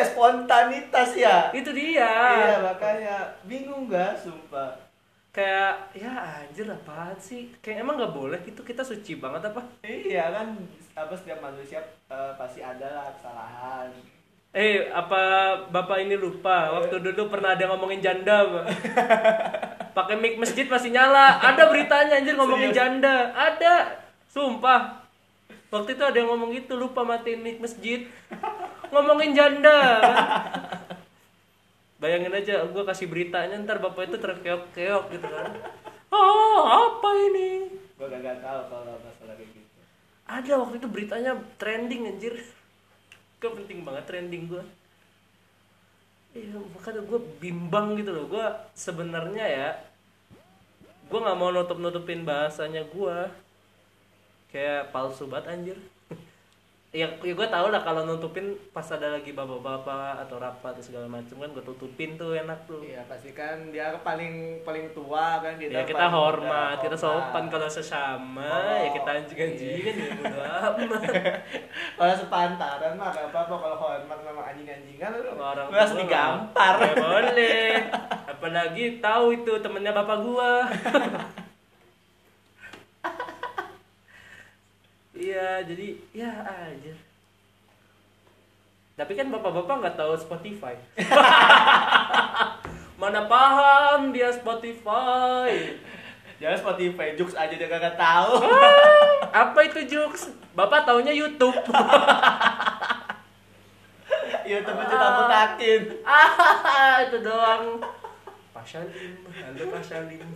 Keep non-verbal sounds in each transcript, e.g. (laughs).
ya spontanitas ya? Itu dia. Iya makanya bingung gak sumpah. Kayak ya anjir apaan sih? Kayak emang nggak boleh gitu kita suci banget apa? Iya kan apa setiap manusia eh, pasti ada lah kesalahan. Eh apa bapak ini lupa? Waktu dulu pernah ada ngomongin janda Pak. (laughs) pakai mic masjid masih nyala. Ada beritanya anjir ngomongin Serius? janda. Ada. Sumpah. Waktu itu ada yang ngomong gitu lupa matiin mic masjid ngomongin janda. Bayangin aja gue kasih beritanya ntar bapak itu terkeok-keok gitu kan. Oh apa ini? Gua gak tahu kalau masalah kayak gitu. Ada waktu itu beritanya trending anjir. Gak penting banget trending gue Iya makanya gue bimbang gitu loh. Gue sebenarnya ya Gue gak mau nutup-nutupin bahasanya gue Kayak palsu banget anjir ya, ya gue tau lah kalau nutupin pas ada lagi bapak-bapak atau rapat atau segala macem kan gue tutupin tuh enak tuh. Iya pasti kan dia paling paling tua kan ya kita hormat muda, kita sopan kalau sesama Oh, ya kita anjing-anjingan ya bodo (laughs) amat. Kalau sepantaran mah gak apa-apa kalau hormat memang anjing-anjingan lu orang harus digampar. Nggak boleh. (laughs) Apalagi tahu itu temennya bapak gua (laughs) iya jadi ya aja tapi kan bapak-bapak nggak tahu Spotify. (laughs) Mana paham dia Spotify? Jangan Spotify Jux aja dia kagak tahu. Apa itu jokes? Bapak taunya YouTube. (laughs) YouTube aja kamu takin. Ah itu doang. Pak Salim halo Pak Salim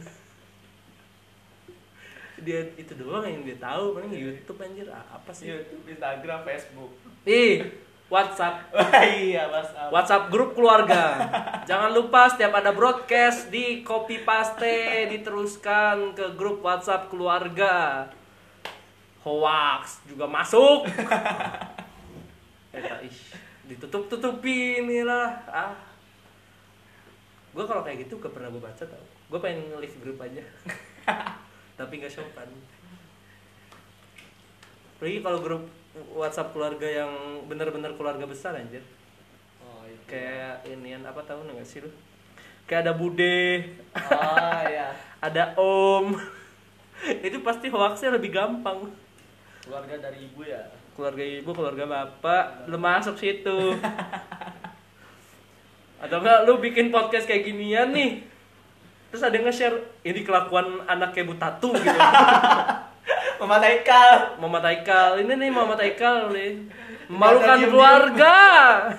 dia itu doang yang dia tahu paling YouTube anjir. Apa sih? YouTube Instagram Facebook. Ih WhatsApp. (laughs) Iya mas Am. WhatsApp grup keluarga. (laughs) Jangan lupa setiap ada broadcast di copy paste diteruskan ke grup WhatsApp keluarga. Hoax juga masuk. (laughs) Eta ish ditutup tutupin lah ah. Gue kalau kayak gitu gak pernah gue baca tau. Gue pengen nge-leave grup aja tapi gak sopan. Apalagi kalau grup WhatsApp keluarga yang bener-bener keluarga besar anjir. Oh itu kayak inian apa tahu nggak sih lu? Kayak ada bude. Oh iya. (laughs) Ada om. (laughs) Itu pasti hoaxnya lebih gampang. Keluarga dari ibu ya? Keluarga ibu keluarga bapak. Lu masuk situ. (laughs) Atau enggak lu bikin podcast kayak ginian nih terus ada yang nge-share ini kelakuan anak kayak butatu gitu. (laughs) Mama Taikal. Mama Taikal. Ini nih Mama Taikal nih. Memalukan diem-diem. keluarga.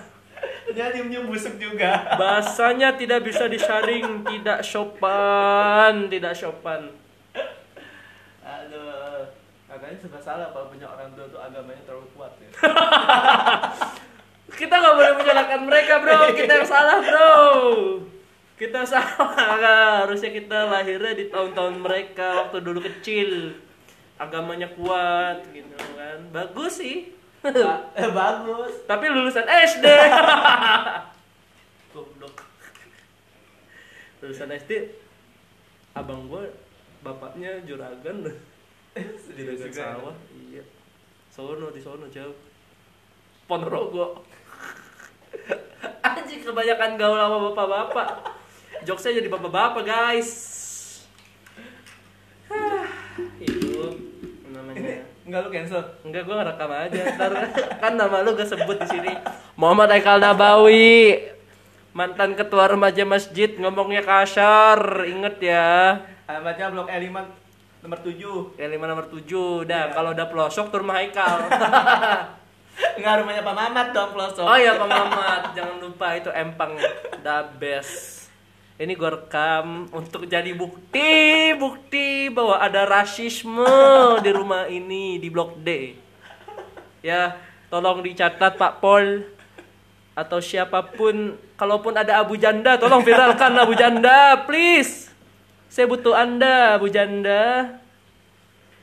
(laughs) Dia diem diem busuk juga. Bahasanya tidak bisa disaring tidak sopan tidak sopan. Aduh. Katanya serba salah kalau punya orang tua tuh agamanya terlalu kuat ya. (laughs) Kita nggak boleh menyalahkan mereka bro. Kita yang salah bro kita salah (laughs) harusnya kita lahirnya di tahun-tahun mereka waktu dulu kecil. Agamanya kuat gitu kan. Bagus sih. Ba- eh, bagus. Tapi lulusan SD (laughs) goblok. Lulusan SD abang gua bapaknya juragan. (laughs) Juragan ya? sawah iya. Sono di sono jauh. Ponorogo. Anjing kebanyakan gaul sama bapak-bapak jokesnya jadi bapak-bapak guys itu namanya enggak lu cancel Enggak, gue ngerekam aja. Ntar (laughs) kan nama lu gak sebut di sini. Muhammad Aikal Nabawi, mantan ketua remaja masjid ngomongnya kasar. Inget ya. alamatnya blok E5 nomor 7 Ya lima nomor tujuh. Dah, Iya. kalau udah pelosok tur rumah Haikal. (laughs) enggak rumahnya Pak Mamat dong pelosok oh iya Pak Mamat, jangan lupa itu empang the best. Ini gue rekam untuk jadi bukti, bukti bahwa ada rasisme di rumah ini di Blok D. Ya, tolong dicatat Pak Pol atau siapa pun, kalaupun ada Abu Janda, tolong viralkan Abu Janda, please. Saya butuh Anda, Abu Janda.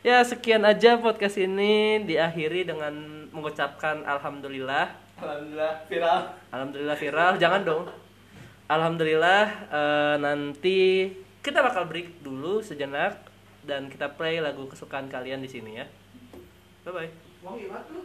Ya, sekian aja podcast ini diakhiri dengan mengucapkan alhamdulillah. alhamdulillah viral Alhamdulillah viral, jangan dong. Alhamdulillah eh, nanti kita bakal break dulu sejenak dan kita play lagu kesukaan kalian di sini ya. Bye bye.